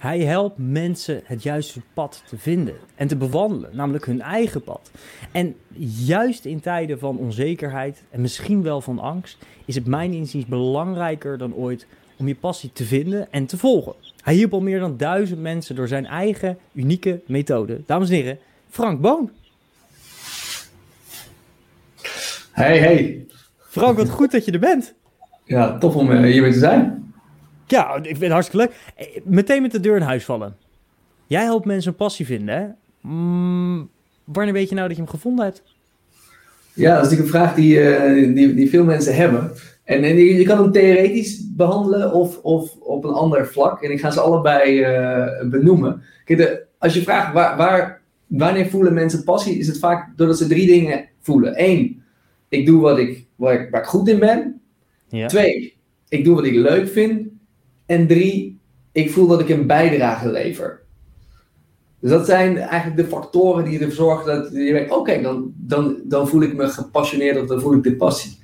Hij helpt mensen het juiste pad te vinden en te bewandelen, namelijk hun eigen pad. En juist in tijden van onzekerheid en misschien wel van angst, is het mijn inziens belangrijker dan ooit om je passie te vinden en te volgen. Hij hielp al meer dan duizend mensen door zijn eigen unieke methode. Dames en heren, Frank Boon. Hey, hey. Frank, wat goed dat je er bent. Ja, tof om uh, hier weer te zijn. Ja, ik vind het hartstikke leuk. Eh, meteen met de deur in huis vallen. Jij helpt mensen een passie vinden, hè? Mm, wanneer weet je nou dat je hem gevonden hebt? Ja, dat is natuurlijk een vraag die, uh, die, die, veel mensen hebben. En, en je, je, kan hem theoretisch behandelen of, of op een ander vlak. En ik ga ze allebei uh, benoemen. Kijk, de, als je vraagt waar, waar, wanneer voelen mensen passie, is het vaak doordat ze drie dingen voelen. Eén, ik doe wat ik, waar, ik, waar ik goed in ben. Ja. Twee, ik doe wat ik leuk vind. En drie, ik voel dat ik een bijdrage lever. Dus dat zijn eigenlijk de factoren die ervoor zorgen dat je denkt, oké, dan, dan, dan voel ik me gepassioneerd of dan voel ik de passie.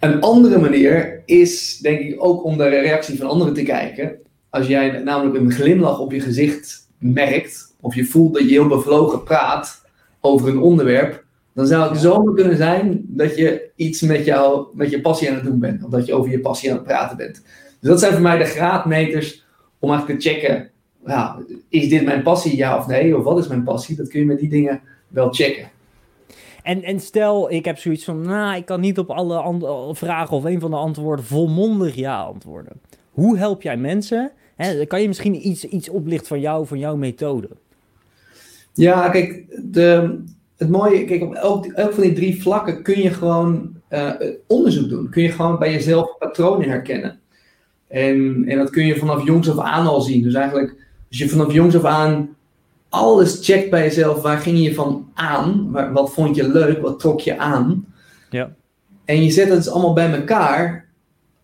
Een andere manier is, denk ik, ook om de reactie van anderen te kijken. Als jij namelijk een glimlach op je gezicht merkt, of je voelt dat je heel bevlogen praat over een onderwerp, dan zou het zomaar kunnen zijn dat je iets met, jou, met je passie aan het doen bent. Of dat je over je passie aan het praten bent. Dus dat zijn voor mij de graadmeters om eigenlijk te checken, ja, is dit mijn passie, ja of nee? Of wat is mijn passie? Dat kun je met die dingen wel checken. En, en stel, ik heb zoiets van, nou, ik kan niet op alle vragen of een van de antwoorden volmondig ja antwoorden. Hoe help jij mensen? Hè, kan je misschien iets, iets oplichten van jou, van jouw methode? Ja, kijk, de, het mooie, kijk, op elk, elk van die drie vlakken kun je gewoon uh, onderzoek doen. Kun je gewoon bij jezelf patronen herkennen. En, en dat kun je vanaf jongs af aan al zien. Dus eigenlijk, als je vanaf jongs af aan alles checkt bij jezelf, waar ging je van aan? wat vond je leuk? Wat trok je aan? Ja. En je zet het dus allemaal bij elkaar,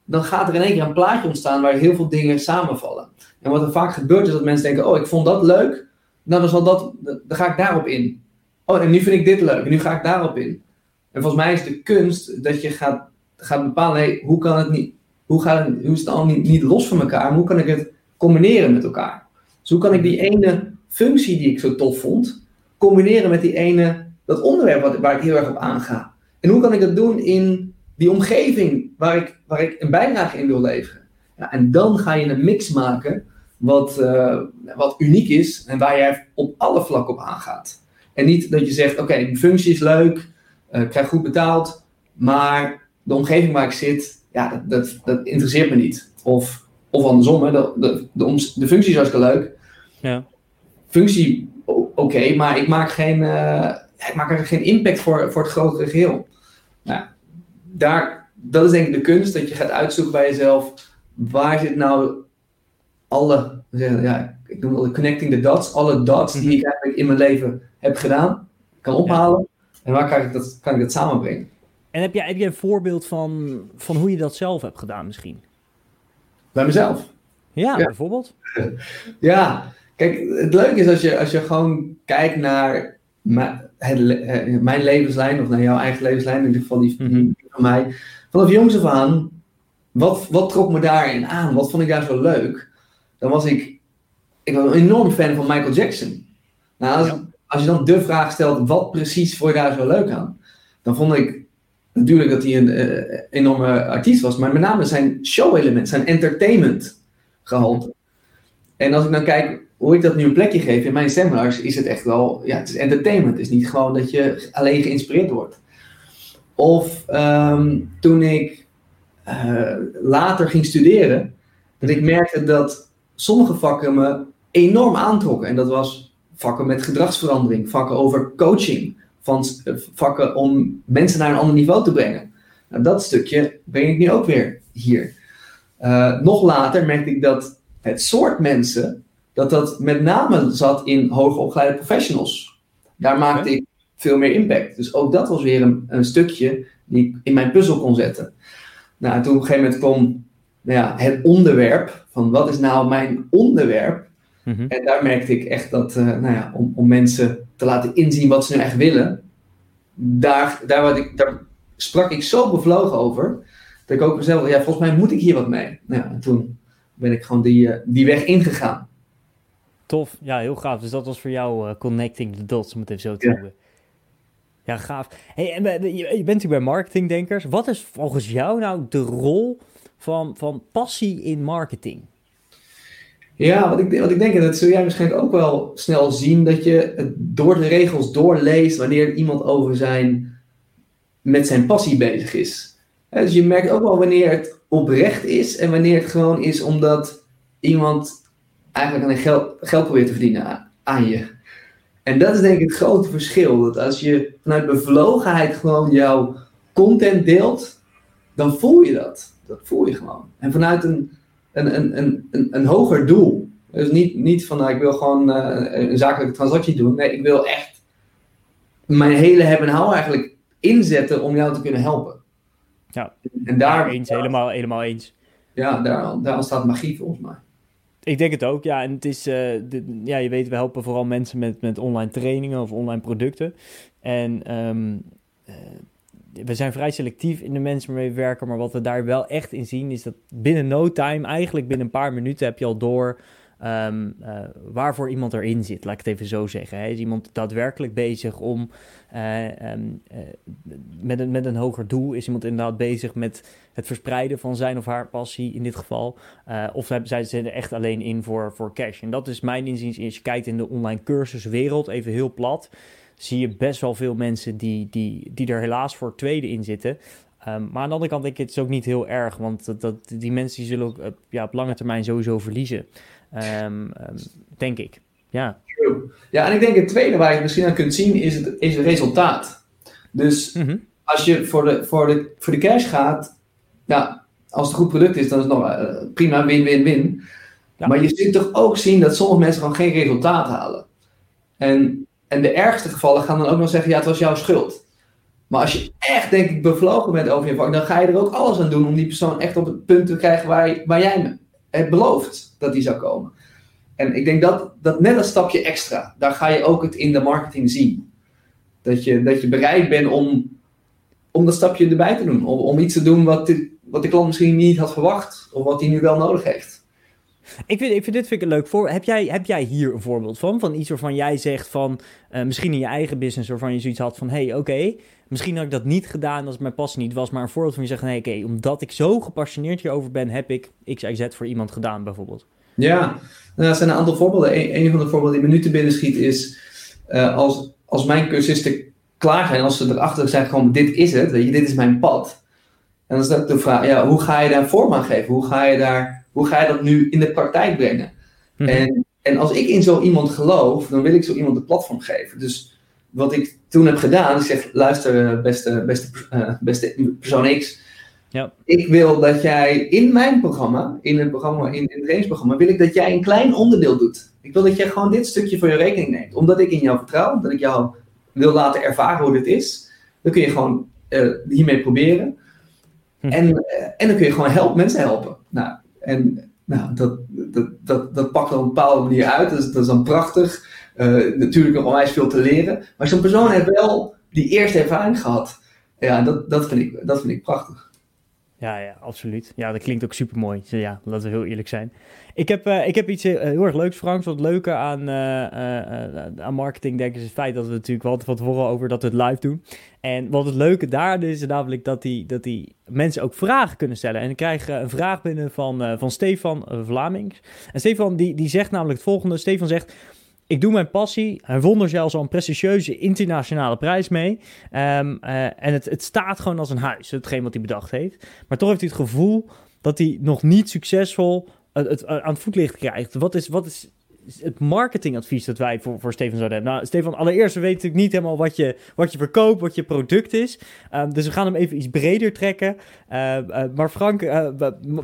dan gaat er in één keer een plaatje ontstaan waar heel veel dingen samenvallen. En wat er vaak gebeurt is dat mensen denken, oh, ik vond dat leuk, nou dan, zal dat, dan ga ik daarop in. Oh, en nu vind ik dit leuk, en nu ga ik daarop in. En volgens mij is de kunst dat je gaat, gaat bepalen, hey, hoe kan het niet, hoe, het, hoe is het al niet, los van elkaar? hoe kan ik het combineren met elkaar? Dus hoe kan ik die ene functie die ik zo tof vond, combineren met die ene, dat onderwerp waar ik heel erg op aanga? En hoe kan ik dat doen in die omgeving waar ik, waar ik een bijdrage in wil leveren? Ja, en dan ga je een mix maken wat, uh, wat uniek is en waar jij op alle vlakken op aangaat. En niet dat je zegt, oké, okay, functie is leuk, uh, ik krijg goed betaald, maar de omgeving waar ik zit, ja, dat, dat, dat interesseert me niet. Of, of andersom, hè, de, de, de, de functie is hartstikke leuk. Ja. Functie, oké, maar ik maak, geen, uh, ik maak er geen impact voor, voor het grotere geheel. Nou, daar, dat is denk ik de kunst, dat je gaat uitzoeken bij jezelf, waar zit nou alle, ja, ik noem het connecting the dots, alle dots die mhm. ik eigenlijk in mijn leven heb gedaan, kan ophalen. En waar kan ik dat, kan ik dat samenbrengen? En heb jij, heb jij een voorbeeld van, van hoe je dat zelf hebt gedaan misschien? Bij mezelf? Ja, bijvoorbeeld. Ja, kijk, het leuke is als je, als je gewoon kijkt naar mijn, het, mijn levenslijn, of naar jouw eigen levenslijn, in ieder geval die, mm van mij. Vanaf jongs af aan, wat, wat trok me daarin aan? Wat vond ik daar zo leuk? Dan was ik, ik was een enorm fan van Michael Jackson. Nou, als, als je dan de vraag stelt, wat precies vond je daar zo leuk aan? Dan vond ik natuurlijk dat hij een uh, enorme artiest was, maar met name zijn show-element, zijn entertainment gehalte. En als ik dan kijk hoe ik dat nu een plekje geef in mijn seminars, is het echt wel, ja, het is entertainment. Het is niet gewoon dat je alleen geïnspireerd wordt. Of um, toen ik uh, later ging studeren, dat ik merkte dat sommige vakken me enorm aantrokken. En dat was vakken met gedragsverandering, vakken over coaching, van vakken om mensen naar een ander niveau te brengen. Nou, dat stukje breng ik nu ook weer hier. Uh, nog later merkte ik dat het soort mensen, dat dat met name zat in hoogopgeleide professionals. Daar maakte ik veel meer impact. Dus ook dat was weer een, een stukje die ik in mijn puzzel kon zetten. Nou, en toen op een gegeven moment kwam nou ja, het onderwerp, van wat is nou mijn onderwerp? Mhm. En daar merkte ik echt dat, eh, nou ja, om, om mensen te laten inzien wat ze nu echt willen, daar, daar, wat ik, daar sprak ik zo bevlogen over, dat ik ook mezelf, ja, volgens mij moet ik hier wat mee. Nou ja, en toen ben ik gewoon die, eh, die weg ingegaan. Tof, ja, heel gaaf. Dus dat was voor jou eh, connecting the dots, om het even zo te noemen. Ja, gaaf. Hey, en je, je bent natuurlijk bij marketingdenkers. Wat is volgens jou nou de rol van, van passie in marketing? Ja, wat ik, wat ik denk, en dat zul jij waarschijnlijk ook wel snel zien, dat je het door de regels doorleest wanneer iemand over zijn, met zijn passie bezig is. Dus je merkt ook wel wanneer het oprecht is en wanneer het gewoon is omdat iemand eigenlijk aan geld, geld probeert te verdienen aan, aan je. En dat is denk ik het grote verschil. Dat als je vanuit bevlogenheid gewoon jouw content deelt, dan voel je dat. Dat voel je gewoon. En vanuit een, een, een, een, een, hoger doel. Dus niet, niet van nou, ik wil gewoon eh, een zakelijke transactie doen. Nee, ik wil echt mijn hele hebben en houden eigenlijk inzetten om jou te kunnen helpen. Ja. En daar, eens, helemaal, helemaal eens. ja, daar, daar ontstaat magie volgens mij. Ik denk het ook, ja. En het is, eh, de, ja, je weet, we helpen vooral mensen met, met online trainingen of online producten. En ehm, eh, we zijn vrij selectief in de mensen waarmee we werken. Maar wat we daar wel echt in zien, is dat binnen no time, eigenlijk binnen een paar minuten, heb je al door ehm, eh, waarvoor iemand erin zit. Laat ik het even zo zeggen. Is iemand daadwerkelijk bezig om eh, ehm, eh, met, een, met een hoger doel? Is iemand inderdaad bezig met het verspreiden van zijn of haar passie in dit geval? Of hebben zij ze er echt alleen in voor, voor cash? En dat is mijn inziens. Als je kijkt in de online cursuswereld, even heel plat, zie je best wel veel mensen die, die, die er helaas voor het tweede in zitten. Um, maar aan de andere kant denk ik, het is ook niet heel erg, want dat, dat, die mensen die zullen ook uh, ja, op lange termijn sowieso verliezen. Um, um, denk ik. Ja. Ja, en ik denk het tweede waar je misschien aan kunt zien is het, is het resultaat. Dus mm -hmm. als je voor de, voor, de, voor de cash gaat, ja, als het een goed product is, dan is het nog uh, prima, win-win-win. Ja. Maar je ziet toch ook zien dat sommige mensen gewoon geen resultaat halen. En, en de ergste gevallen gaan dan ook nog zeggen, ja, het was jouw schuld. Maar als je echt, denk ik, bevlogen bent over je vak, dan ga je er ook alles aan doen om die persoon echt op het punt te krijgen waar, waar jij het belooft dat die zou komen. En ik denk dat, dat net een stapje extra, daar ga je ook het in de marketing zien. Dat je, dat je bereid bent om, om dat stapje erbij te doen. Om, om iets te doen wat wat de klant misschien niet had verwacht, of wat hij nu wel nodig heeft. Ik vind, ik vind dit vind ik een leuk voor. Heb jij, heb jij hier een voorbeeld van? Van iets waarvan jij zegt van, uh, misschien in je eigen business, waarvan je zoiets had van, hé, hey, oké, misschien had ik dat niet gedaan als het mijn passie niet was, maar een voorbeeld van je zegt, nee, oké, omdat ik zo gepassioneerd hierover ben, heb ik XYZ voor iemand gedaan, bijvoorbeeld. Ja, nou, er zijn een aantal voorbeelden. Een, van de voorbeelden die me nu te binnen schiet is, uh, als, als mijn cursisten klaar zijn, als ze erachter zijn gekomen, dit is het, weet je, dit is mijn pad. En dan is dat de vraag, ja, hoe ga je daar vorm aan geven? Hoe ga je, daar, hoe ga je dat nu in de praktijk brengen? Mm -hmm. en, en als ik in zo iemand geloof, dan wil ik zo iemand een platform geven. Dus wat ik toen heb gedaan, ik zeg, luister beste, beste, uh, beste persoon X, ja. ik wil dat jij in mijn programma, in het programma, in, in het trainingsprogramma, wil ik dat jij een klein onderdeel doet. Ik wil dat jij gewoon dit stukje voor je rekening neemt. Omdat ik in jou vertrouw, dat ik jou wil laten ervaren hoe dit is. Dan kun je gewoon uh, hiermee proberen. Hm. En, uh, en dan kun je gewoon help, mensen helpen. Nou, en nou, dat, dat, dat, dat pakt op een bepaalde manier uit. Dat is, dat is dan prachtig. Uh, natuurlijk nog onwijs veel te leren. Maar zo'n persoon heeft wel die eerste ervaring gehad. Ja, dat, dat, vind, ik, dat vind ik prachtig. Ja, ja, absoluut. Ja, dat klinkt ook super mooi. Ja, laten we heel eerlijk zijn. Ik heb, uh, ik heb iets uh, heel erg leuks, Frank. Wat leuke aan, uh, aan marketing, denk ik, is het feit dat we natuurlijk wel van tevoren over dat we het live doen. En wat het leuke daar is, is namelijk dat die, dat die mensen ook vragen kunnen stellen. En ik krijg een vraag binnen van, van Stefan Vlamings. En Stefan die, die zegt namelijk het volgende. Stefan zegt... Ik doe mijn passie. Hij won er zelfs al een prestigieuze internationale prijs mee. Um, uh, en het, het staat gewoon als een huis, hetgeen wat hij bedacht heeft. Maar toch heeft hij het gevoel dat hij nog niet succesvol het, het, het aan het voetlicht krijgt. Wat is, wat is het marketingadvies dat wij voor, voor Stefan zouden hebben? Nou, Stefan, allereerst, we weten natuurlijk niet helemaal wat je, wat je verkoopt, wat je product is. Um, dus we gaan hem even iets breder trekken. Uh, maar Frank,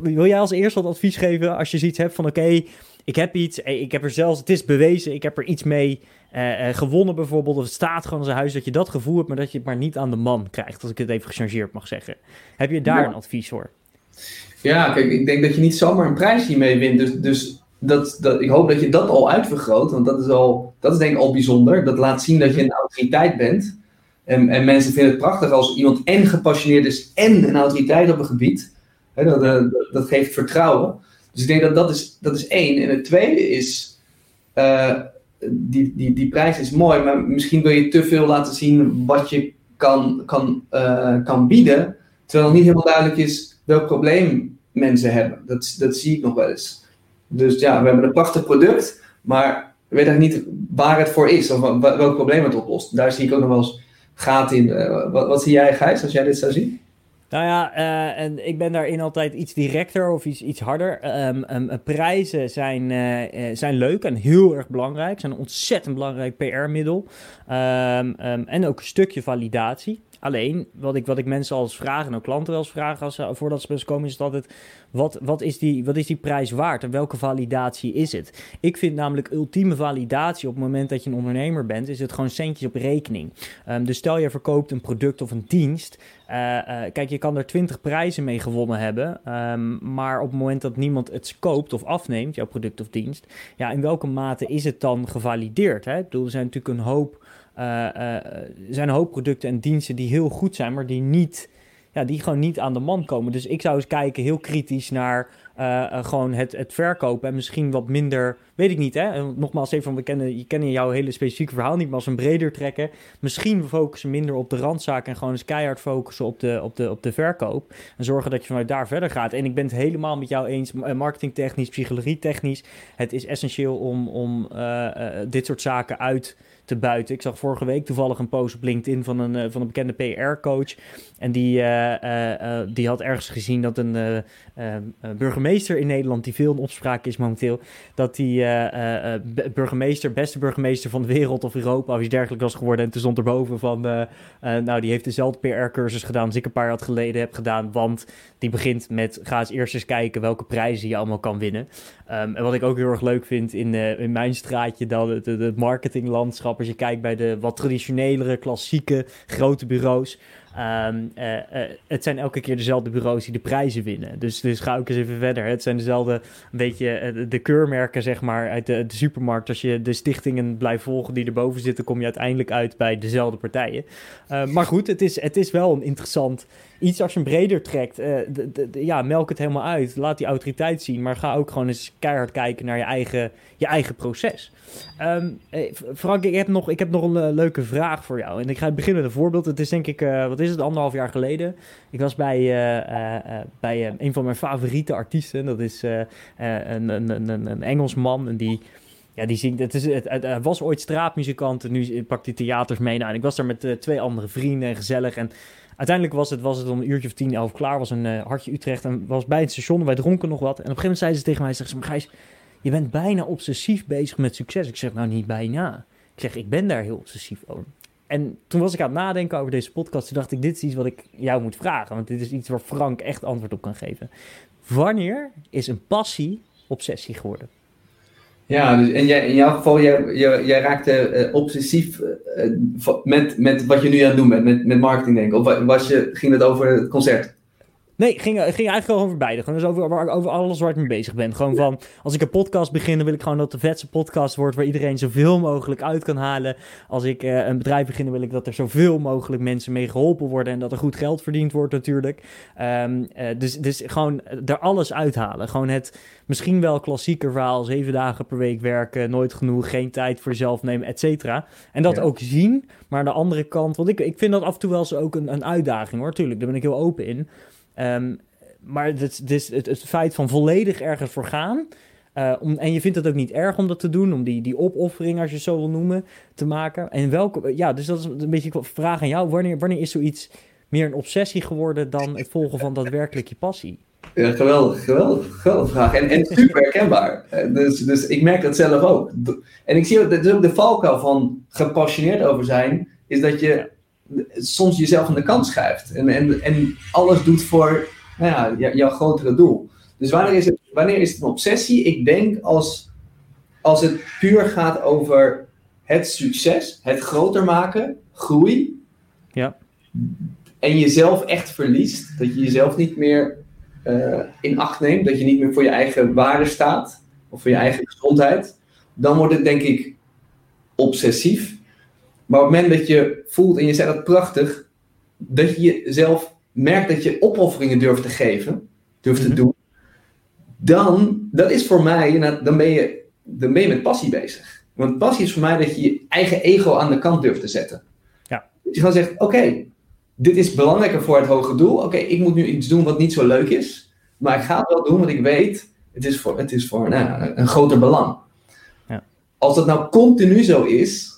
wil jij als eerste wat advies geven als je zoiets hebt van oké... ik heb iets, ik heb er zelfs, het is bewezen, ik heb er iets mee uh, uh, gewonnen bijvoorbeeld. Of het staat gewoon als een huis dat je dat gevoel hebt, maar dat je het maar niet aan de man krijgt. Als ik het even gechargeerd mag zeggen. Heb je daar ja. een advies voor? Ja, kijk, ik denk dat je niet zomaar een prijs hiermee wint. Dus, dus dat, dat, ik hoop dat je dat al uitvergroot, want dat is, al, dat is denk ik al bijzonder. Dat laat zien dat je een autoriteit bent. En, en mensen vinden het prachtig als iemand en gepassioneerd is en een autoriteit op een gebied. dat, dat, dat, geeft vertrouwen. Dus ik denk dat dat is, dat is één. En het tweede is, uh, die, die, die prijs is mooi, maar misschien wil je te veel laten zien wat je kan, kan, uh, kan bieden, terwijl het niet helemaal duidelijk is welk probleem mensen hebben. Dat, dat zie ik nog wel eens. Dus ja, we hebben een prachtig product, maar we weten niet waar het voor is of welk probleem het oplost. Daar zie ik ook nog wel eens gaten in. Uh, wat, wat zie jij, Gijs, als jij dit zou zien? Nou ja, uh, en ik ben daarin altijd iets directer of iets, iets harder. Um, um, prijzen zijn, uh, zijn leuk en heel erg belangrijk. Zijn een ontzettend belangrijk PR-middel. Um, en ook een stukje validatie. Alleen, wat ik, wat ik mensen als vragen, en ook klanten wel eens als, voordat ze bij komen, is altijd: wat, wat, is die, wat is die prijs waard en welke validatie is het? Ik vind namelijk ultieme validatie op het moment dat je een ondernemer bent, is het gewoon centjes op rekening. Um, dus stel je verkoopt een product of een dienst. Uh, uh, kijk, je kan er 20 prijzen mee gewonnen hebben. Um, maar op het moment dat niemand het koopt of afneemt, jouw product of dienst, ja, in welke mate is het dan gevalideerd? Hè? Er zijn natuurlijk een hoop. Uh, er zijn een hoop producten en diensten die heel goed zijn, maar die niet ja, die gewoon niet aan de man komen. Dus ik zou eens kijken heel kritisch naar uh, gewoon het, het verkopen en misschien wat minder, weet ik niet hè. Nogmaals even, we kennen, je kennen jouw hele specifieke verhaal niet, maar als een breder trekken, misschien focussen minder op de randzaak en gewoon eens keihard focussen op de, op de, op de verkoop. En zorgen dat je vanuit daar verder gaat. En ik ben het helemaal met jou eens, marketingtechnisch, psychologietechnisch. Het is essentieel om, om dit soort zaken uit te buiten. Ik zag vorige week toevallig een post op LinkedIn van een, van een bekende PR-coach. En die, die had ergens gezien dat een burgemeester in Nederland, die veel in opspraak is momenteel, dat die burgemeester, beste burgemeester van de wereld of Europa of iets dergelijks was geworden. En toen stond erboven van, nou, die heeft dezelfde PR-cursus gedaan als ik een paar jaar geleden heb gedaan. Want die begint met, ga eens eerst eens kijken welke prijzen je allemaal kan winnen. Um, en wat ik ook heel erg leuk vind in, in mijn straatje, dan het, het marketinglandschap. Als je kijkt bij de wat traditionelere, klassieke, grote bureaus. Um, uh, uh, het zijn elke keer dezelfde bureaus die de prijzen winnen. Dus, dus ga ook eens even verder. Het zijn dezelfde, een beetje de keurmerken, zeg maar, uit de, supermarkt. Als je de stichtingen blijft volgen die erboven zitten, kom je uiteindelijk uit bij dezelfde partijen. Uh, maar goed, het is, het is wel een interessant iets als je hem breder trekt. Ja, melk het helemaal uit. Laat die autoriteit zien. Maar ga ook gewoon eens keihard kijken naar je eigen, je eigen proces. Um, Frank, ik heb, nog, ik heb nog een leuke vraag voor jou. En ik ga beginnen met een voorbeeld. Het is denk ik, wat is het, anderhalf jaar geleden. Ik was bij, uh, uh, bij een van mijn favoriete artiesten. Dat is een, een, een, een Engelsman. En die, ja, die zingt. Het, is, het, was ooit straatmuzikant. En nu pakt hij theaters mee. Nou, en ik was daar met twee andere vrienden. Gezellig. En uiteindelijk was het, was het om een uurtje of tien, elf klaar. Was een hartje Utrecht. En was bij het station. Wij dronken nog wat. En op een gegeven moment zeiden ze tegen mij: zeg ze, maar Gijs je bent bijna obsessief bezig met succes. Ik zeg nou niet bijna. Ik zeg, ik ben daar heel obsessief over. En toen was ik aan het nadenken over deze podcast. Toen dacht ik, dit is iets wat ik jou moet vragen. Want dit is iets waar Frank echt antwoord op kan geven. Wanneer is een passie obsessie geworden? Ja, dus en jij, in jouw geval, jij, jij, jij raakte uh, obsessief uh, met, met wat je nu aan het doen bent, met, met marketing denk ik. Of was je, ging het over het concert? Nee, ging, ging eigenlijk gewoon over beide. Gewoon dus over, over alles waar ik mee bezig ben. Gewoon van, als ik een podcast begin, dan wil ik gewoon dat de vetste podcast wordt... waar iedereen zoveel mogelijk uit kan halen. Als ik uh, een bedrijf begin, dan wil ik dat er zoveel mogelijk mensen mee geholpen worden... en dat er goed geld verdiend wordt natuurlijk. Um, uh, dus, dus gewoon er alles uithalen. Gewoon het misschien wel klassieke verhaal... zeven dagen per week werken, nooit genoeg, geen tijd voor jezelf nemen, et cetera. En dat ja. ook zien, maar aan de andere kant... want ik, ik vind dat af en toe wel eens ook een, een uitdaging hoor, tuurlijk. Daar ben ik heel open in... Um, maar het, het, feit van volledig ergens voor gaan. Om, en je vindt het ook niet erg om dat te doen, om die, die opoffering, als je het zo wil noemen, te maken. En welke, ja, dus dat is een beetje een vraag aan jou. Wanneer, wanneer is zoiets meer een obsessie geworden dan het volgen van daadwerkelijk je passie? Geweldig, geweldig, geweldige vraag. En, en super herkenbaar. Dus, dus ik merk dat zelf ook. En ik zie ook, dat is ook de valkuil van gepassioneerd over zijn, is dat je soms jezelf aan de kant schuift. En, en, en alles doet voor nou ja, jouw grotere doel. Dus wanneer is, het, wanneer is het een obsessie? Ik denk als, als het puur gaat over het succes, het groter maken, groei. Ja. En jezelf echt verliest. Dat je jezelf niet meer eh, in acht neemt, dat je niet meer voor je eigen waarde staat, of voor je eigen gezondheid, dan wordt het denk ik obsessief. Maar op het moment dat je voelt, en je zegt dat prachtig, dat je jezelf merkt dat je opofferingen durft te geven, durft te Mhm. doen, dan, dat is voor mij, nou, dan ben, je, dan ben je met passie bezig. Want passie is voor mij dat je je eigen ego aan de kant durft te zetten. Ja. Dat je gewoon zegt, oké, dit is belangrijker voor het hoge doel. Oké, ik moet nu iets doen wat niet zo leuk is. Maar ik ga het wel doen, want ik weet, het is voor, het is voor nou, een groter belang. Ja. Als dat nou continu zo is,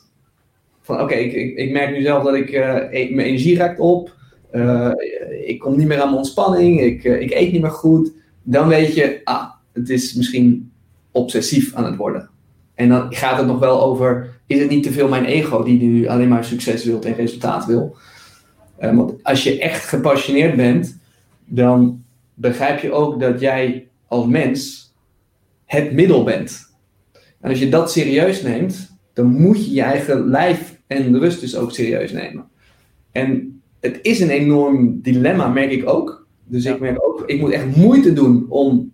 van oké, ik, ik, merk nu zelf dat ik, eh, e- mijn energie raakt op. eh, ik kom niet meer aan mijn ontspanning. Ik, eh, ik eet niet meer goed. Dan weet je, ah, het is misschien obsessief aan het worden. En dan gaat het nog wel over, is het niet te veel mijn ego die nu alleen maar succes wil en resultaat wil? Want als je echt gepassioneerd bent, dan begrijp je ook dat jij als mens het middel bent. En als je dat serieus neemt, dan moet je je eigen lijf en de rust dus ook serieus nemen. En het is een enorm dilemma, merk ik ook. Dus Ja. ik merk ook, ik moet echt moeite doen om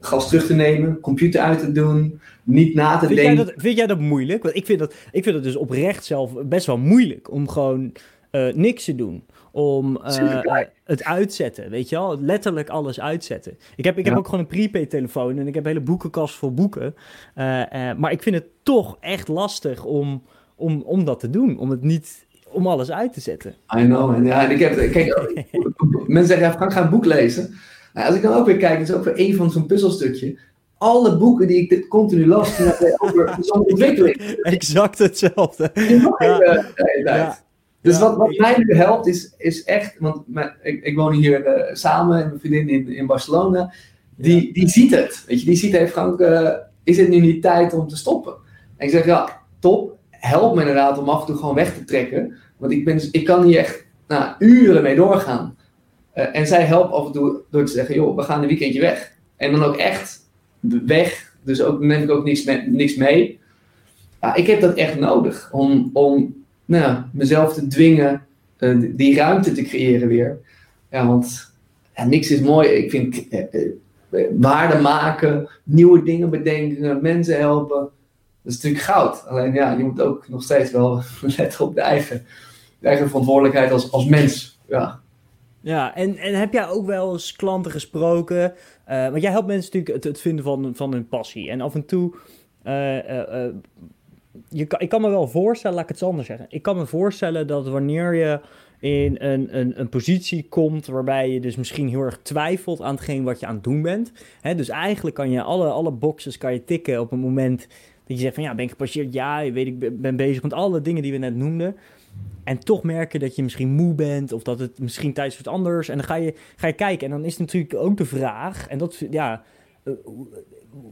gas terug te nemen, computer uit te doen, niet na te Vind jij, denken. dat, vind jij dat moeilijk? Want ik vind dat, ik vind dat dus oprecht zelf best wel moeilijk om gewoon eh, niks te doen. Om eh, het uitzetten, weet je wel? Letterlijk alles uitzetten. Ik heb, ik heb ook gewoon een prepaid telefoon en ik heb een hele boekenkast vol boeken. Eh, maar ik vind het toch echt lastig om, om, om dat te doen. Om het niet, om alles uit te zetten. I know. En ja, en ik heb, kijk, mensen zeggen, ja, Frank, ga een boek lezen. Nou, als ik dan ook weer kijk, is ook weer een van zo'n puzzelstukje. Alle boeken die ik dit continu las, over zo'n ontwikkeling. Exact hetzelfde. Ja. eh. Ja. Dus wat, wat mij nu helpt, is, is echt, want mijn- ik, ik woon hier eh, samen en mijn vriendin in, in Barcelona, die, die ziet het. Weet je, die ziet, hey Frank, eh, is het nu niet tijd om te stoppen? En ik zeg, ja, top, help me inderdaad om af en toe gewoon weg te trekken. Want ik, ben, ik kan hier echt nou, uren mee doorgaan. Eh, en zij helpt af en toe door te zeggen, joh, we gaan een weekendje weg. En dan ook echt weg, dus ook, neem ik ook niks, niks mee. Ja, ik heb dat echt nodig om, om nou, mezelf te dwingen eh, die ruimte te creëren weer. Ja, want niks is mooi. Ik vind eh, waarde maken, nieuwe dingen bedenken, mensen helpen. Dat is natuurlijk goud. Alleen ja, je moet ook nog steeds wel letten op de eigen, eigen verantwoordelijkheid als, als mens. Ja. Ja, en, en heb jij ook wel eens klanten gesproken? Eh, want jij helpt mensen natuurlijk het, het vinden van, van hun passie. En af en toe, eh, eh, je ik kan me wel voorstellen, laat ik het anders zeggen. Ik kan me voorstellen dat wanneer je in een, een, een positie komt waarbij je dus misschien heel erg twijfelt aan hetgeen wat je aan het doen bent. Hè, dus eigenlijk kan je alle, alle boxes kan je tikken op een moment dat je zegt van ja, ben ik gepasseerd? Ja, weet, ik ben- bezig met alle dingen die we net noemden. En toch merken dat je misschien moe bent of dat het misschien tijd is voor iets anders. En dan ga je, ga je kijken. En dan is natuurlijk ook de vraag, en dat, ja, eh,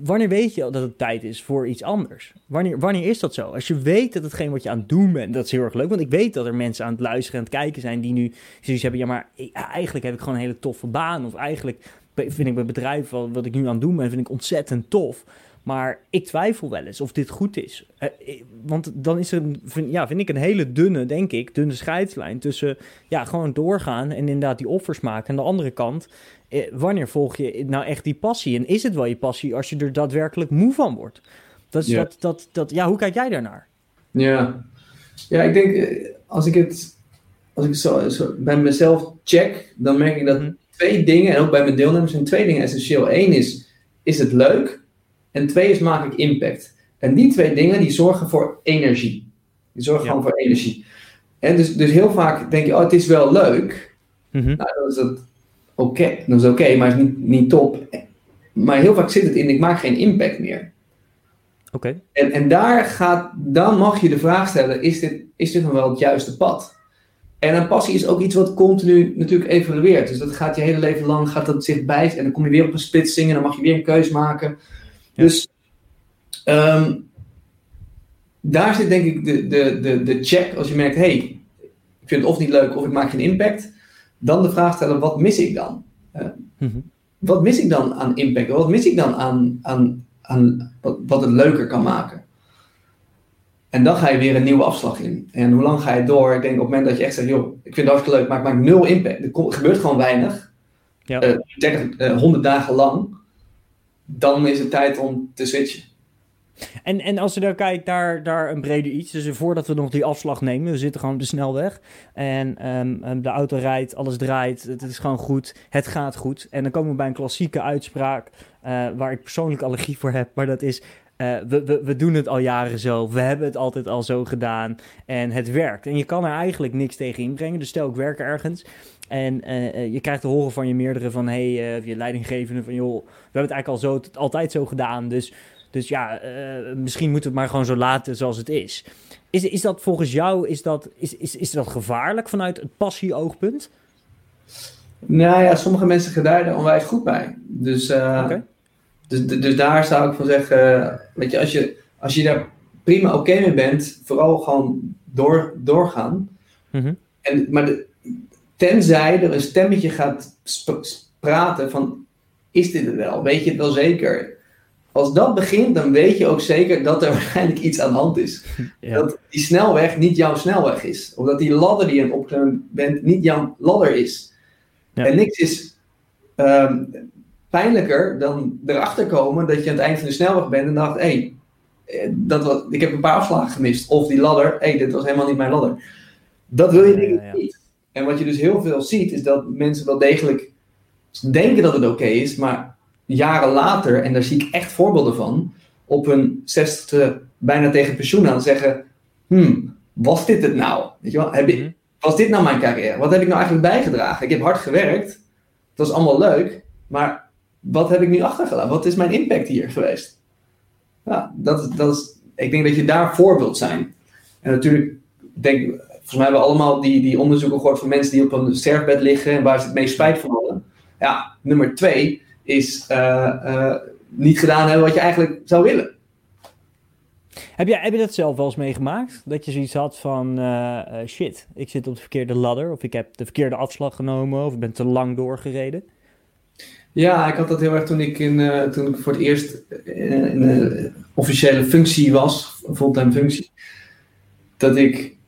wanneer weet je dat het tijd is voor iets anders? Wanneer, wanneer is dat zo? Als je weet dat hetgeen wat je aan het doen bent, dat is heel erg leuk. Want ik weet dat er mensen aan het luisteren en het kijken zijn die nu zoiets hebben. Ja, maar ik- eigenlijk heb ik gewoon een hele toffe baan. Of eigenlijk vind ik mijn bedrijf, wat, wat ik nu aan het doen ben, vind ik ontzettend tof. Maar ik twijfel wel eens of dit goed is. Eh, eh, want dan is er, ja, vind ik een hele dunne, denk ik, dunne scheidslijn tussen ja, gewoon doorgaan en inderdaad die offers maken. En de andere kant, eh, wanneer volg je nou echt die passie? En is het wel je passie als je er daadwerkelijk moe van wordt? Dat is Ja. dat, dat, dat, ja, hoe kijk jij daarnaar? Ja, ja ik denk, als ik het, als ik zo, zo bij mezelf check, dan merk ik dat Mhm. twee dingen, en ook bij mijn deelnemers, zijn twee dingen essentieel. Eén is, is het leuk? En twee is, maak ik impact? En die twee dingen, die zorgen voor energie. Die zorgen Ja. gewoon voor energie. En dus, dus heel vaak denk je, oh, het is wel leuk. Mhm. Nou, dan is dat oké, dan is oké, maar het is niet, niet top. Maar heel vaak zit het in, ik maak geen impact meer. Oké. En, en daar gaat, dan mag je de vraag stellen: is dit, is dit nog wel het juiste pad? En een passie is ook iets wat continu natuurlijk evolueert. Dus dat gaat je hele leven lang gaat dat zich bij. En dan kom je weer op een splitsing en dan mag je weer een keus maken. Dus ehm, daar zit denk ik de, de, de, de check. Als je merkt: hé, hey, ik vind het of niet leuk of ik maak geen impact. Dan de vraag stellen: wat mis ik dan? Mhm. wat mis ik dan aan impact? Wat mis ik dan aan, aan, aan wat, wat het leuker kan maken? En dan ga je weer een nieuwe afslag in. En hoe lang ga je door? Ik denk op het moment dat je echt zegt, joh, ik vind het hartstikke leuk, maar ik maak nul impact. Er gebeurt gewoon weinig. Ja. eh, 30, eh, 100 dagen lang, dan is het tijd om te switchen. En, en als je dan kijkt naar, naar een breder iets, dus voordat we nog die afslag nemen, we zitten gewoon op de snelweg en ehm, ehm, de auto rijdt, alles draait, het is gewoon goed, het gaat goed. En dan komen we bij een klassieke uitspraak eh, waar ik persoonlijk allergie voor heb, maar dat is, eh, we, we, we doen het al jaren zo, we hebben het altijd al zo gedaan en het werkt. En je kan er eigenlijk niks tegen inbrengen, dus stel ik werk ergens en eh, eh, je krijgt te horen van je meerdere van, hey, eh, je leidinggevende van, joh, we hebben het eigenlijk al zo, altijd zo gedaan, dus... Dus ja, misschien moeten we het maar gewoon zo laten zoals het is. Is, is dat volgens jou, is dat, is, is, is dat gevaarlijk vanuit het passie-oogpunt? Nou ja, sommige mensen gaan daar onwijs goed bij. Dus, dus, dus daar zou ik van zeggen, weet je, als je, als je daar prima oké mee bent, vooral gewoon door, doorgaan. Mhm. En, maar de, tenzij er een stemmetje gaat praten van, is dit het wel? Weet je het wel zeker? Als dat begint, dan weet je ook zeker dat er waarschijnlijk iets aan de hand is. Ja. Dat die snelweg niet jouw snelweg is. Of dat die ladder die je aan het opklimmen bent niet jouw ladder is. Ja. En niks is ehm, pijnlijker dan erachter komen dat je aan het eind van de snelweg bent en dacht, hé, hey, eh, dat was, ik heb een paar afslagen gemist. Of die ladder, hé, hey, dit was helemaal niet mijn ladder. Dat wil je ja. niet. En wat je dus heel veel ziet, is dat mensen wel degelijk denken dat het oké is, maar jaren later, en daar zie ik echt voorbeelden van, op hun zestigste bijna tegen pensioen aan zeggen, hmm, was dit het nou? Weet je wel? Heb ik, Mhm. was dit nou mijn carrière? Wat heb ik nou eigenlijk bijgedragen? Ik heb hard gewerkt, het was allemaal leuk, maar wat heb ik nu achtergelaten? Wat is mijn impact hier geweest? Ja, dat, dat is, ik denk dat je daar voorbeeld zijn. En natuurlijk, ik denk, volgens mij hebben we allemaal die, die onderzoeken gehoord van mensen die op een sterfbed liggen en waar ze het meest spijt van hadden. Ja, nummer twee is eh, eh, niet gedaan hebben wat je eigenlijk zou willen. Heb, je, heb je dat zelf wel eens meegemaakt? Dat je zoiets had van, eh, shit, ik zit op de verkeerde ladder, of ik heb de verkeerde afslag genomen, of ik ben te lang doorgereden? Ja, ik had dat heel erg toen ik, in, eh, toen ik voor het eerst in, in een officiële functie was, een fulltime functie. Dat ik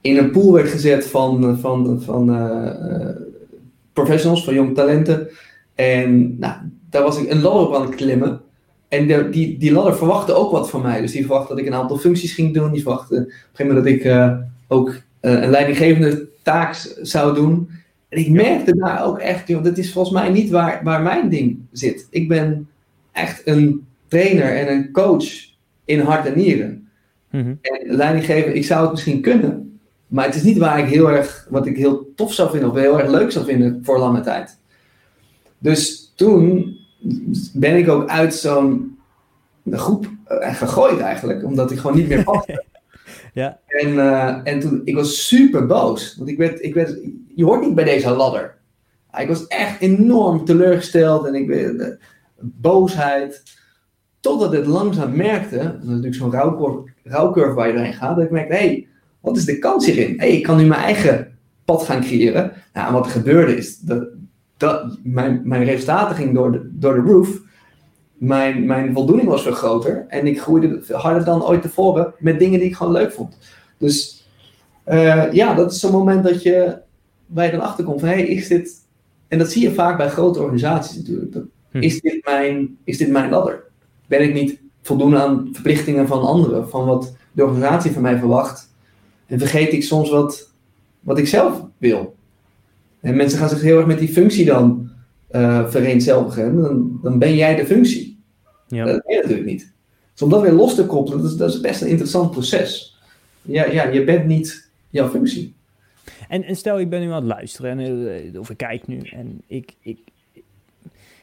in een pool werd gezet van, van, van eh, eh, professionals, van jonge talenten. En nou, daar was ik een ladder op aan het klimmen. En de- die, die ladder verwachtte ook wat van mij. Dus die verwachtte dat ik een aantal functies ging doen. Die verwachtte op een gegeven moment dat ik eh, ook een leidinggevende taak zou doen. En ik merkte daar ook echt, joh, dat is volgens mij niet waar, waar mijn ding zit. Ik ben echt een trainer en een coach in hart en nieren. Mhm. En leidinggeven, ik zou het misschien kunnen. Maar het is niet waar ik heel erg, wat ik heel tof zou vinden of heel erg leuk zou vinden voor lange tijd. Dus toen ben ik ook uit zo'n groep eh, gegooid eigenlijk, omdat ik gewoon niet meer paste. Ja. En, eh, en toen, ik was super boos. Want ik werd, ik werd, je hoort niet bij deze ladder. Ik was echt enorm teleurgesteld en ik werd, eh, boosheid. Totdat ik het langzaam merkte, dat is natuurlijk zo'n rouwcurve, rouwcurve waar je doorheen gaat, dat ik merkte, hé, hey, wat is de kans hierin? Hé, hey, ik kan nu mijn eigen pad gaan creëren. Nou, en wat er gebeurde is, dat, dat, mijn, mijn resultaten gingen door de, door de roof. Mijn, mijn voldoening was veel groter. En ik groeide harder dan ooit tevoren met dingen die ik gewoon leuk vond. Dus eh, ja, dat is zo'n moment dat je, waar je dan achterkomt van, hé, hey, is dit... En dat zie je vaak bij grote organisaties natuurlijk. Dat, Hm. is, dit mijn, is dit mijn ladder? Ben ik niet voldoende aan verplichtingen van anderen? Van wat de organisatie van mij verwacht? En vergeet ik soms wat, wat ik zelf wil? En mensen gaan zich heel erg met die functie dan eh vereenzelvigen. Dan, dan ben jij de functie. Ja. Dat ben je natuurlijk niet. Dus om dat weer los te koppelen, dat is, dat is best een interessant proces. Ja, ja, je bent niet jouw functie. En, en stel, ik ben nu aan het luisteren, en, eh, of ik kijk nu, en ik, ik,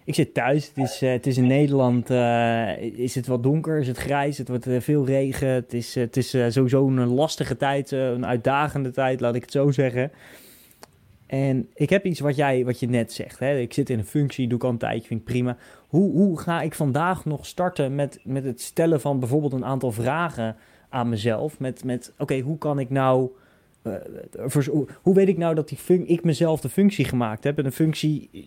ik zit thuis. Het is, eh, het is in Nederland, eh, is het wat donker, is het grijs, het wordt eh, veel regen. Het is, het is sowieso een lastige tijd, een uitdagende tijd, laat ik het zo zeggen. En ik heb iets wat, jij, wat je net zegt. Hè? Ik zit in een functie, doe ik al een tijdje, vind ik prima. Hoe, hoe ga ik vandaag nog starten met, met het stellen van bijvoorbeeld een aantal vragen aan mezelf? Met, met oké, hoe kan ik nou... eh, hoe- weet ik nou dat die fun- ik mezelf de functie gemaakt heb? En een functie eh,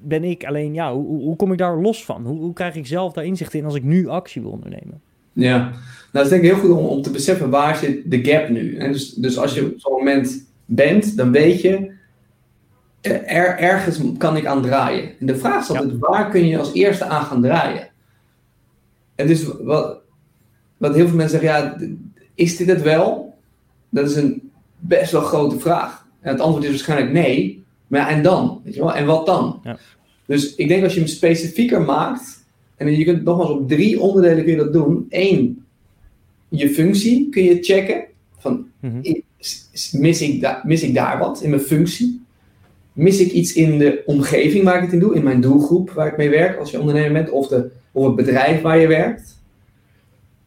ben ik alleen, ja, hoe, hoe kom ik daar los van? Hoe, hoe krijg ik zelf daar inzicht in als ik nu actie wil ondernemen? Ja, nou, dat is denk ik heel goed om, om te beseffen waar zit de gap nu. En dus, dus als je op zo'n moment bent, dan weet je, er, ergens kan ik aan draaien. En de vraag is altijd, waar kun je als eerste aan gaan draaien? En dus wat, wat heel veel mensen zeggen, ja, is dit het wel? Dat is een best wel grote vraag. En het antwoord is waarschijnlijk nee. Maar ja, en dan? Weet je wel? En wat dan? Ja. Dus ik denk als je hem specifieker maakt, en je kunt nogmaals op drie onderdelen kun je dat doen. Eén, je functie kun je checken. Van, mhm. mis, ik mis ik daar wat in mijn functie? Mis ik iets in de omgeving waar ik het in doe? In mijn doelgroep waar ik mee werk als je ondernemer bent? Of, de, of het bedrijf waar je werkt?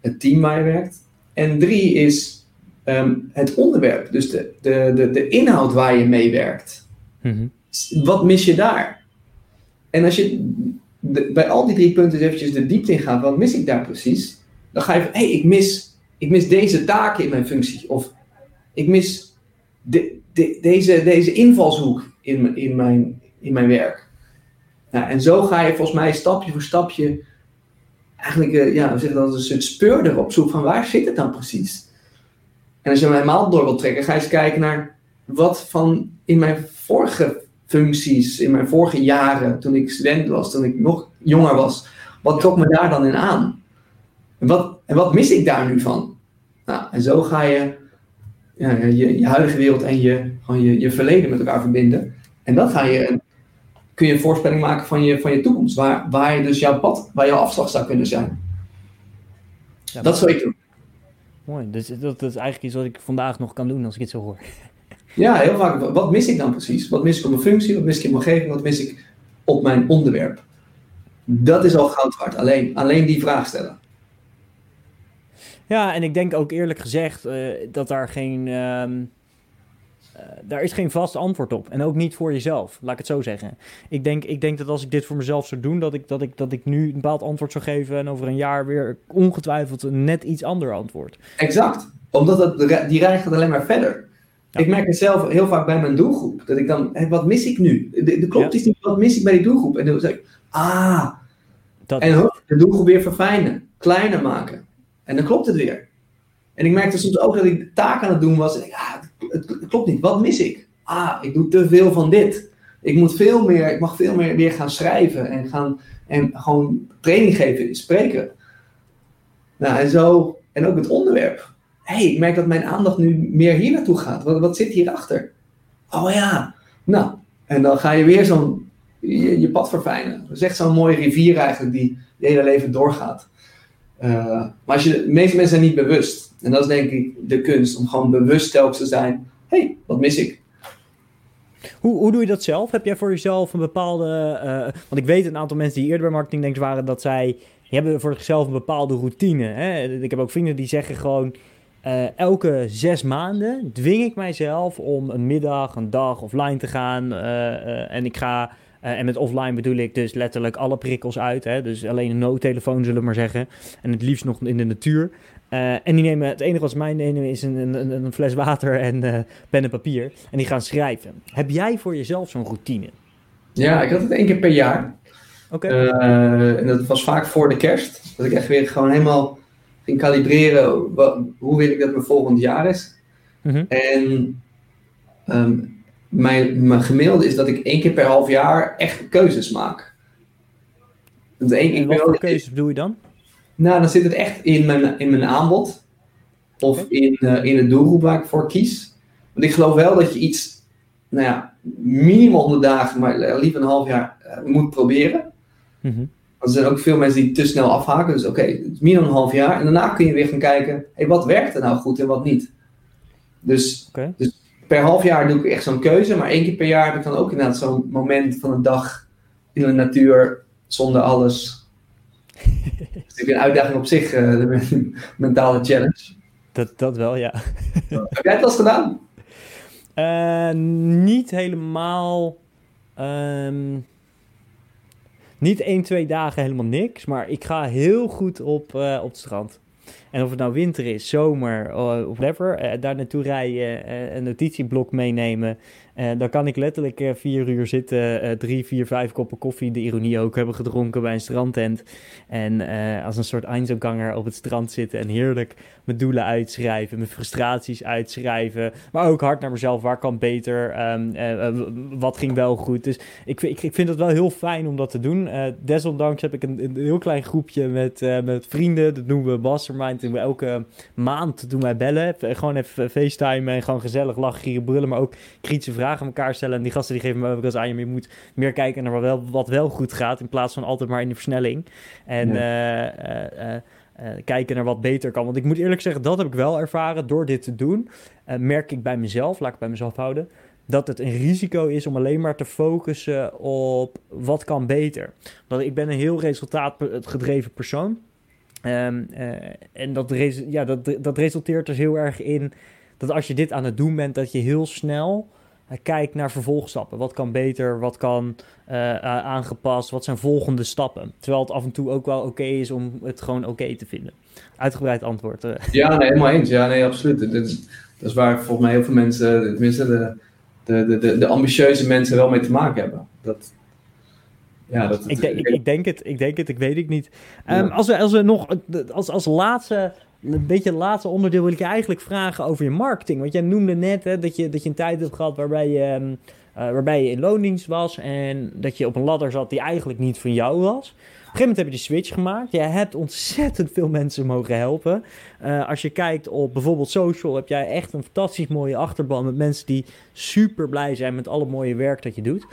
Het team waar je werkt? En drie is ehm, het onderwerp. Dus de, de, de, de inhoud waar je mee werkt. Mhm. Wat mis je daar? En als je bij al die drie punten eventjes de diepte in gaat, wat mis ik daar precies? Dan ga je van, hé, hey, ik, mis, ik mis deze taken in mijn functie. Of ik mis de, de, deze, deze invalshoek in, in, mijn, in mijn werk. Nou, en zo ga je volgens mij stapje voor stapje eigenlijk, uh, ja, we zeggen dat een soort speurder op zoek van waar zit het dan precies? En als je hem helemaal door wilt trekken, ga je eens kijken naar wat van in mijn vorige functies in mijn vorige jaren, toen ik student was, toen ik nog jonger was, wat trok me daar dan in aan? En wat, en wat mis ik daar nu van? Nou, en zo ga je ja, je, je huidige wereld en je, gewoon je, je verleden met elkaar verbinden. En dan ga je, kun je een voorspelling maken van je, van je toekomst, waar, waar je dus jouw pad, waar jouw afslag zou kunnen zijn. Ja, dat zou ik doen. Mooi, dus dat, dat is eigenlijk iets wat ik vandaag nog kan doen als ik het zo hoor. Ja, heel vaak. Wat mis ik dan precies? Wat mis ik op mijn functie? Wat mis ik in mijn omgeving? Wat mis ik op mijn onderwerp? Dat is al goud waard. Alleen, alleen die vraag stellen. Ja, en ik denk ook eerlijk gezegd uh, dat daar geen. Uh, daar is geen vast antwoord op. En ook niet voor jezelf, laat ik het zo zeggen. Ik denk, ik denk dat als ik dit voor mezelf zou doen, dat ik, dat, ik, dat ik nu een bepaald antwoord zou geven. En over een jaar weer ongetwijfeld een net iets ander antwoord. Exact. Omdat dat, die reis gaat alleen maar verder. Ik merk het zelf heel vaak bij mijn doelgroep. Dat ik dan, wat mis ik nu? De, de klopt is niet, wat mis ik bij die doelgroep? En dan zeg ik, ah. Dat... En de doelgroep weer verfijnen, kleiner maken. En dan klopt het weer. En ik merkte soms ook dat ik de taak aan het doen was. En ik, ah, het, klopt niet. Wat mis ik? Ah, ik doe te veel van dit. Ik moet veel meer, ik mag veel meer weer gaan schrijven en gaan en gewoon training geven, spreken. Nou, en zo, en ook het onderwerp hey, ik merk dat mijn aandacht nu meer hier naartoe gaat. Wat, wat zit hierachter? Oh ja, nou, en dan ga je weer zo'n, je, pad verfijnen. Dat is echt zo'n mooie rivier eigenlijk die je hele leven doorgaat. Uh, maar als je, de meeste mensen zijn niet bewust. En dat is denk ik de kunst, om gewoon bewust telkens te zijn. Hé, hey, wat mis ik? Hoe, hoe doe je dat zelf? Heb jij voor jezelf een bepaalde... Uh, want ik weet een aantal mensen die eerder bij marketing waren... dat zij hebben voor zichzelf een bepaalde routine. Hè? Ik heb ook vrienden die zeggen gewoon... Uh, elke zes maanden dwing ik mijzelf om een middag, een dag offline te gaan. En ik ga, en met offline bedoel ik dus letterlijk alle prikkels uit. Hè? Dus alleen een noodtelefoon, zullen we maar zeggen. En het liefst nog in de natuur. en die nemen, het enige wat ze mij nemen is een, een, een fles water en pen en papier. En die gaan schrijven. Heb jij voor jezelf zo'n routine? Ja, ik had het één keer per jaar. Oké. en dat was vaak voor de kerst. Dat ik echt weer gewoon helemaal ging kalibreren wat, hoe wil ik dat mijn volgend jaar is. Mhm. En ehm, mijn, mijn gemiddelde is dat ik één keer per half jaar echt keuzes maak. Één, en wat voor keuzes bedoel je dan? Nou, dan zit het echt in mijn, in mijn aanbod. Of in, uh, in het doelgroep waar ik voor kies. Want ik geloof wel dat je iets, nou ja, minimaal 100 dagen, maar liever een half jaar uh, moet proberen. Mm er zijn ook veel mensen die te snel afhaken. Dus oké, okay, het is meer dan een half jaar. En daarna kun je weer gaan kijken, hey, wat werkt er nou goed en wat niet. Dus, dus per half jaar doe ik echt zo'n keuze. Maar één keer per jaar heb ik dan ook inderdaad zo'n moment van een dag in de natuur zonder alles. dus ik een uitdaging op zich, uh, de mentale challenge. Dat, dat wel, ja. heb jij het al gedaan? Uh, niet helemaal. Um niet één, twee dagen helemaal niks. Maar ik ga heel goed op, uh, op het strand. En of het nou winter is, zomer of whatever, daar naartoe rijden, een notitieblok meenemen. Uh, dan kan ik letterlijk uh, vier uur zitten, uh, drie, vier, vijf koppen koffie, de ironie ook hebben gedronken bij een strandtent. En als een soort Einzelganger op het strand zitten en heerlijk mijn doelen uitschrijven, mijn frustraties uitschrijven. Maar ook hard naar mezelf, waar kan beter, um, wat ging wel goed. Dus ik, ik, ik vind het wel heel fijn om dat te doen. desondanks heb ik een, een heel klein groepje met, met vrienden, dat noemen we Mastermind. En we elke maand doen wij bellen, gewoon even FaceTime en gewoon gezellig lachen, gieren, brullen, maar ook kritische vragen vragen aan elkaar stellen. En die gasten die geven me ook eens aan, je moet meer kijken naar wat wel, wat wel goed gaat, in plaats van altijd maar in de versnelling. En uh, kijken naar wat beter kan. Want ik moet eerlijk zeggen, dat heb ik wel ervaren door dit te doen. merk ik bij mezelf, laat ik bij mezelf houden, dat het een risico is om alleen maar te focussen op wat kan beter. Want ik ben een heel resultaatgedreven persoon. Um, en dat, ja, dat, dat resulteert dus heel erg in dat als je dit aan het doen bent, dat je heel snel kijk naar vervolgstappen. Wat kan beter, wat kan uh, aangepast, wat zijn volgende stappen? Terwijl het af en toe ook wel oké is om het gewoon oké te vinden. Uitgebreid antwoord. Uh. Ja, nee, helemaal eens. Ja, nee, absoluut. Dat is, dat is waar volgens mij heel veel mensen, tenminste de, de, de, de, ambitieuze mensen wel mee te maken hebben. Dat, ja, dat, ik, denk, ik, ik, denk het, ik denk het, ik weet het niet. Um, als, we, als we nog als, als laatste een beetje het laatste onderdeel wil ik je eigenlijk vragen over je marketing. Want jij noemde net hè, dat, je, dat je een tijd hebt gehad waarbij je, ehm, uh, waarbij je in loondienst was en dat je op een ladder zat die eigenlijk niet van jou was. Op een gegeven moment heb je de switch gemaakt. Jij hebt ontzettend veel mensen mogen helpen. Uh, als je kijkt op bijvoorbeeld social, heb jij echt een fantastisch mooie achterban met mensen die super blij zijn met alle mooie werk dat je doet.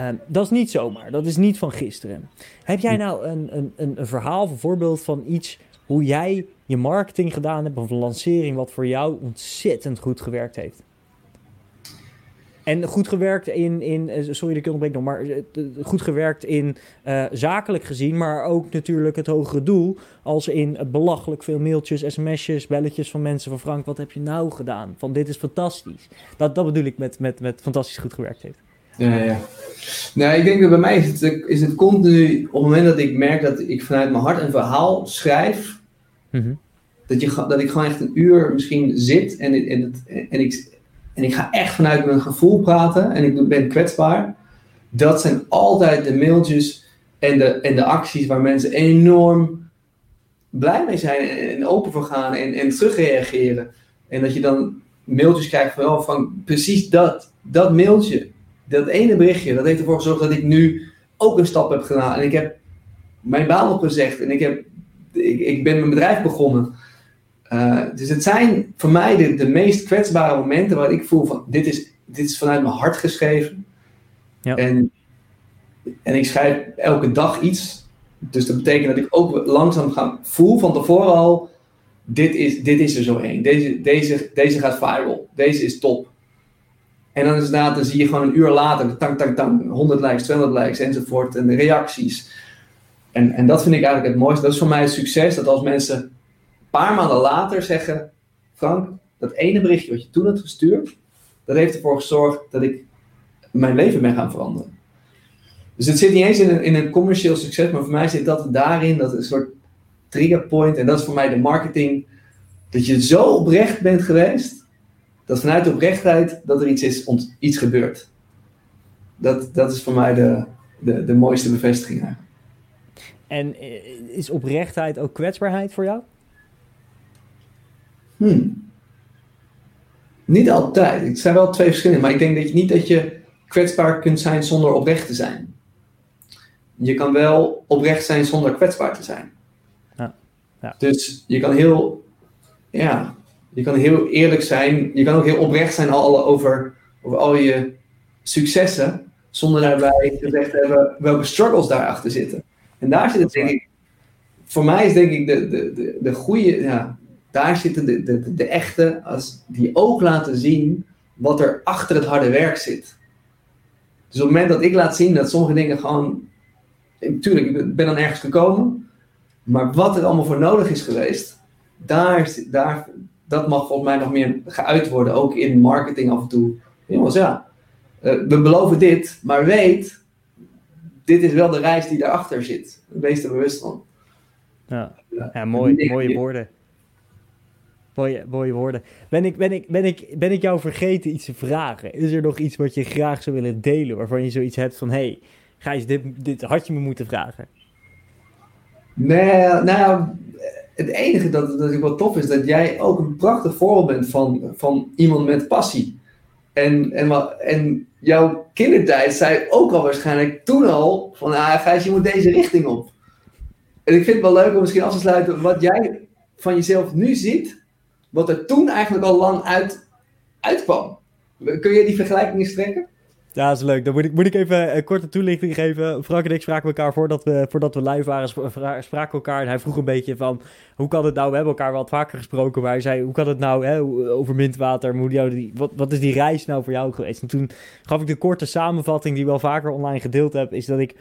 Uh, dat is niet zomaar, dat is niet van gisteren. Heb jij nou een, een, een, een verhaal, een voorbeeld van iets hoe jij je marketing gedaan hebt of een lancering wat voor jou ontzettend goed gewerkt heeft. En goed gewerkt in, in eh, sorry dat ik onderbreek nog, maar eh, goed gewerkt in uh, zakelijk gezien, maar ook natuurlijk het hogere doel, als in belachelijk veel mailtjes, sms'jes, belletjes van mensen van Frank, wat heb je nou gedaan? Van dit is fantastisch. Dat, dat bedoel ik met, met, met fantastisch goed gewerkt heeft. Ja, ja. Nou, ik denk dat bij mij is het, is het continu, op het moment dat ik merk dat ik vanuit mijn hart een verhaal schrijf, Mhm. dat, je, dat ik gewoon echt een uur misschien zit en, en, en, ik, en ik ga echt vanuit mijn gevoel praten en ik ben kwetsbaar. Dat zijn altijd de mailtjes en de, en de acties waar mensen enorm blij mee zijn en, open voor gaan en, en terugreageren. En dat je dan mailtjes krijgt van, oh, van precies dat, dat mailtje, dat ene berichtje, dat heeft ervoor gezorgd dat ik nu ook een stap heb gedaan. En ik heb mijn baan opgezegd en ik heb ik, ik ben mijn bedrijf begonnen. Uh, dus het zijn voor mij de, de meest kwetsbare momenten waar ik voel van dit is, dit is vanuit mijn hart geschreven. Ja. En, en ik schrijf elke dag iets. Dus dat betekent dat ik ook langzaam ga voel van tevoren al. Dit is, dit is er zo één. Deze, deze, deze gaat viral. Deze is top. En dan is dan zie je gewoon een uur later, tang, tang, tang, 100 likes, 200 likes enzovoort. En de reacties. En, en dat vind ik eigenlijk het mooiste. Dat is voor mij het succes. Dat als mensen een paar maanden later zeggen: Frank, dat ene berichtje wat je toen had gestuurd, dat heeft ervoor gezorgd dat ik mijn leven ben gaan veranderen. Dus het zit niet eens in een, in een commercieel succes, maar voor mij zit dat daarin, dat een soort triggerpoint. En dat is voor mij de marketing. Dat je zo oprecht bent geweest, dat vanuit de oprechtheid dat er iets is, iets gebeurt. Dat, dat is voor mij de, de, de mooiste bevestiging eigenlijk. En eh, is oprechtheid ook kwetsbaarheid voor jou? Hmm. Niet altijd. Het zijn wel twee verschillen. Maar ik denk dat je niet dat je kwetsbaar kunt zijn zonder oprecht te zijn. Je kan wel oprecht zijn zonder kwetsbaar te zijn. Ja. Ja. Dus je kan heel, ja, je kan heel eerlijk zijn. Je kan ook heel oprecht zijn al over, over al je successen. Zonder daarbij gezegd te hebben welke struggles daarachter zitten. En daar zit het denk ik, voor mij is denk ik de, de, de, de goede, ja, daar zitten de, de, de echte, als die ook laten zien wat er achter het harde werk zit. Dus op het moment dat ik laat zien dat sommige dingen gewoon, natuurlijk, ik ben dan ergens gekomen, maar wat er allemaal voor nodig is geweest, daar, daar, dat mag volgens mij nog meer geuit worden, ook in marketing af en toe. Jongens, ja, uh, we beloven dit, maar weet dit is wel de reis die daarachter zit. Wees er bewust van. Ja, ja mooi, mooie woorden. Mooie, mooie woorden. Ben ik, ben, ik, ben, ik, ben ik jou vergeten iets te vragen? Is er nog iets wat je graag zou willen delen? Waarvan je zoiets hebt van: hé, hey, Gijs, dit, dit had je me moeten vragen. Nee, nou, het enige dat, dat ik wel tof is, dat jij ook een prachtig voorbeeld bent van, van iemand met passie. En, en, en jouw kindertijd zei ook al waarschijnlijk toen al van, ah Gijs, je moet deze richting op. En ik vind het wel leuk om misschien af te sluiten wat jij van jezelf nu ziet, wat er toen eigenlijk al lang uit, uitkwam. Kun je die vergelijking eens trekken? Ja, dat is leuk. Dan moet ik, moet ik even een korte toelichting geven. Frank en ik spraken elkaar voordat we, voordat we live waren, spraken elkaar. En hij vroeg een beetje van, hoe kan het nou, we hebben elkaar wel vaker gesproken, maar hij zei, hoe kan het nou hè, over mintwater, die, wat, wat is die reis nou voor jou geweest? En toen gaf ik de korte samenvatting die ik wel vaker online gedeeld heb, is dat ik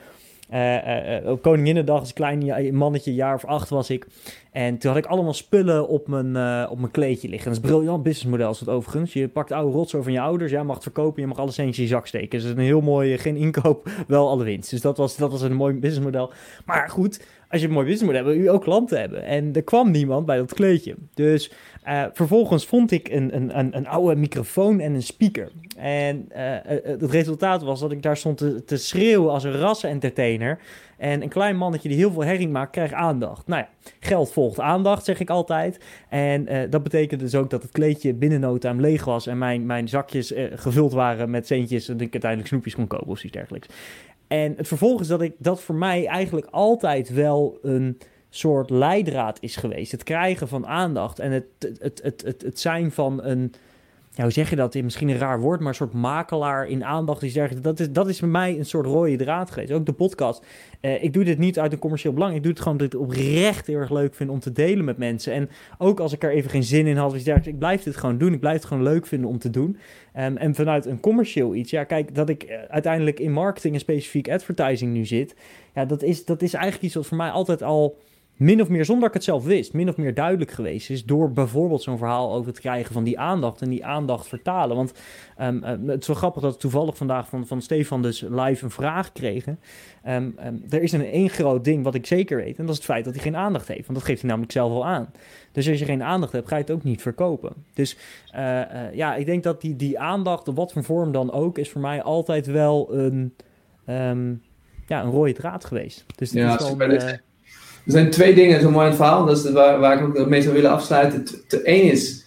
uh, op Koninginnedag als klein mannetje, jaar of acht was ik. En toen had ik allemaal spullen op mijn, op mijn kleedje liggen. dat is een briljant businessmodel is dat overigens. Je pakt oude rotzooi van je ouders, jij mag het verkopen, je mag alles centjes in je zak steken. Dus een heel mooi, geen inkoop, wel alle winst. Dus dat was, dat was een mooi businessmodel. Maar goed, als je een mooi businessmodel hebt, wil je ook klanten hebben. En er kwam niemand bij dat kleedje. Dus uh, vervolgens vond ik een, een, een, een, oude microfoon en een speaker. En uh, het resultaat was dat ik daar stond te, schreeuwen als een rassen-entertainer. En een klein mannetje die heel veel herring maakt, krijgt aandacht. Nou ja, geld volgt aandacht, zeg ik altijd. En dat betekende dus ook dat het kleedje binnen leeg was. En mijn, mijn zakjes gevuld waren met centjes. En ik uiteindelijk snoepjes kon kopen of iets dergelijks. En het vervolg is dat ik dat voor mij eigenlijk altijd wel een soort leidraad is geweest. Het krijgen van aandacht en het, het, het, het, het zijn van een, ja, hoe zeg je dat? Misschien een raar woord, maar een soort makelaar in aandacht. Die zegt, dat, is, dat is voor mij een soort rode draad geweest. Ook de podcast. Uh, ik doe dit niet uit een commercieel belang. Ik doe het gewoon omdat ik het oprecht heel erg leuk vind om te delen met mensen. En ook als ik er even geen zin in had, dus ik blijf dit gewoon doen. Ik blijf het gewoon leuk vinden om te doen. Um, en vanuit een commercieel iets, ja, kijk, dat ik uh, uiteindelijk in marketing en specifiek advertising nu zit. Ja, dat is, dat is eigenlijk iets wat voor mij altijd al min of meer, zonder dat ik het zelf wist, min of meer duidelijk geweest is. Door bijvoorbeeld zo'n verhaal over het krijgen van die aandacht en die aandacht vertalen. Want um, het is wel grappig dat we toevallig vandaag van, van Stefan dus live een vraag kregen. Um, er is een één groot ding wat ik zeker weet. En dat is het feit dat hij geen aandacht heeft. Want dat geeft hij namelijk zelf al aan. Dus als je geen aandacht hebt, ga je het ook niet verkopen. Dus uh, uh, ja, ik denk dat die, die aandacht, op wat voor vorm dan ook, is voor mij altijd wel een, ja, een rode draad geweest. Dus ja, is er zijn twee dingen zo mooi in het verhaal. Dat is waar, ik ook mee zou willen afsluiten. Eén is,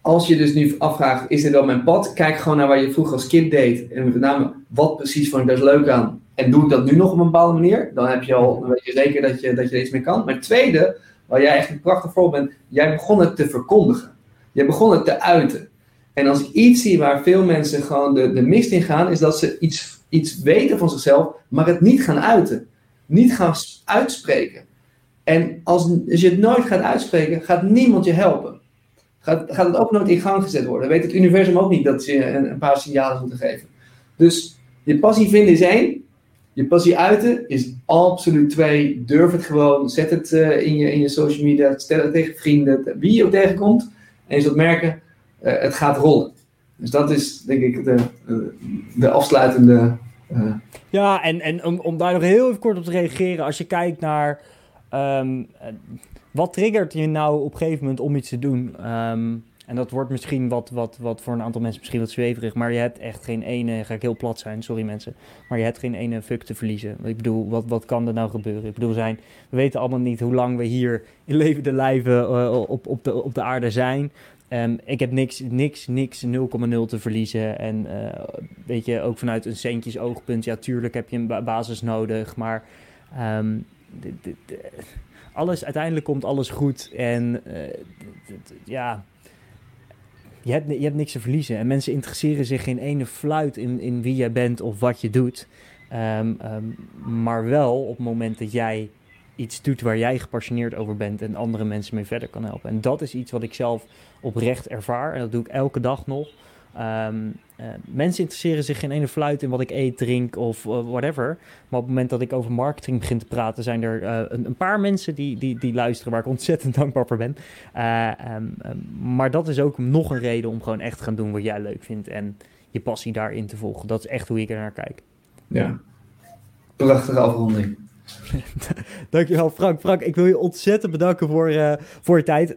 als je dus nu afvraagt, is dit wel mijn pad? Kijk gewoon naar waar je vroeger als kind deed. En met name, wat precies vond ik daar leuk aan? En doe ik dat nu nog op een bepaalde manier? Dan, heb je al, dan weet je zeker dat je, dat je er iets mee kan. Maar het tweede, waar jij echt een prachtig voorbeeld bent, jij begon het te verkondigen. Je begon het te uiten. En als ik iets zie waar veel mensen gewoon de, de mist in gaan, is dat ze iets, iets weten van zichzelf, maar het niet gaan uiten niet gaan uitspreken. En als, je het nooit gaat uitspreken, gaat niemand je helpen. Gaat, gaat het ook nooit in gang gezet worden. Weet het universum ook niet dat ze een, paar signalen moeten geven. Dus je passie vinden is één. Je passie uiten is absoluut twee. Durf het gewoon. Zet het uh, in, je, in je social media. Stel het tegen vrienden. Wie je ook tegenkomt. En je zult merken, uh, het gaat rollen. Dus dat is denk ik de, de afsluitende ja, en, en om, om daar nog heel even kort op te reageren. Als je kijkt naar um, wat triggert je nou op een gegeven moment om iets te doen? Um, en dat wordt misschien wat, wat, wat voor een aantal mensen misschien wat zweverig. Maar je hebt echt geen ene, ga ik heel plat zijn, sorry mensen. Maar je hebt geen ene fuck te verliezen. Ik bedoel, wat, wat kan er nou gebeuren? Ik bedoel, zijn, we weten allemaal niet hoe lang we hier in levende lijven uh, op, op, de, op de aarde zijn. Um, ik heb niks, niks, niks 0,0 te verliezen. En uh, weet je, ook vanuit een centjes oogpunt, ja, tuurlijk heb je een ba basis nodig. Maar um, alles, uiteindelijk komt alles goed. En uh, ja, je hebt, je hebt niks te verliezen. En mensen interesseren zich geen ene fluit in, in wie jij bent of wat je doet. Um, maar wel op het moment dat jij iets doet waar jij gepassioneerd over bent en andere mensen mee verder kan helpen. En dat is iets wat ik zelf oprecht ervaar en dat doe ik elke dag nog. Um, mensen interesseren zich geen ene fluit in wat ik eet, drink of uh, whatever. Maar op het moment dat ik over marketing begin te praten, zijn er uh, een, paar mensen die, die, die luisteren waar ik ontzettend dankbaar voor ben. Um, um, maar dat is ook nog een reden om gewoon echt te gaan doen wat jij leuk vindt en je passie daarin te volgen. Dat is echt hoe ik er naar kijk. Ja, prachtige afronding. Dankjewel Frank. Frank, ik wil je ontzettend bedanken voor, uh, voor je tijd.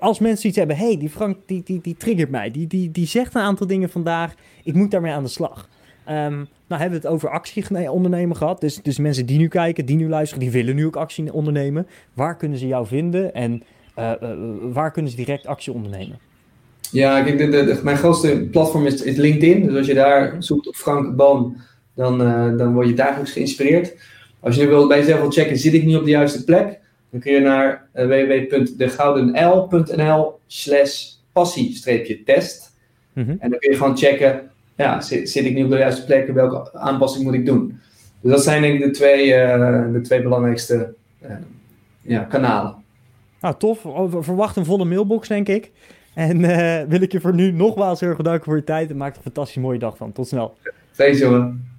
als mensen iets hebben, hey, die Frank die, die, die triggert mij, die, die, die zegt een aantal dingen vandaag, ik moet daarmee aan de slag. Um, nou hebben we het over actie ondernemen gehad. Dus, dus mensen die nu kijken, die nu luisteren, die willen nu ook actie ondernemen. Waar kunnen ze jou vinden en uh, uh, waar kunnen ze direct actie ondernemen? Ja, kijk, mijn grootste platform is, is, LinkedIn. Dus als je daar zoekt op Frank Boon, dan, dan word je dagelijks geïnspireerd. Als je nu wilt bij jezelf wil checken, zit ik niet op de juiste plek? Dan kun je naar www.degoudenl.nl slash passie-test. Mm -hmm. En dan kun je gewoon checken ja, zit, zit ik nu op de juiste plek en welke aanpassing moet ik doen? Dus dat zijn denk ik de twee, uh, de twee belangrijkste uh, ja, kanalen. Nou, tof. Verwacht een volle mailbox, denk ik. En uh, wil ik je voor nu nogmaals heel erg bedanken voor je tijd. En maak er een fantastisch mooie dag van. Tot snel. Thanks, jongen.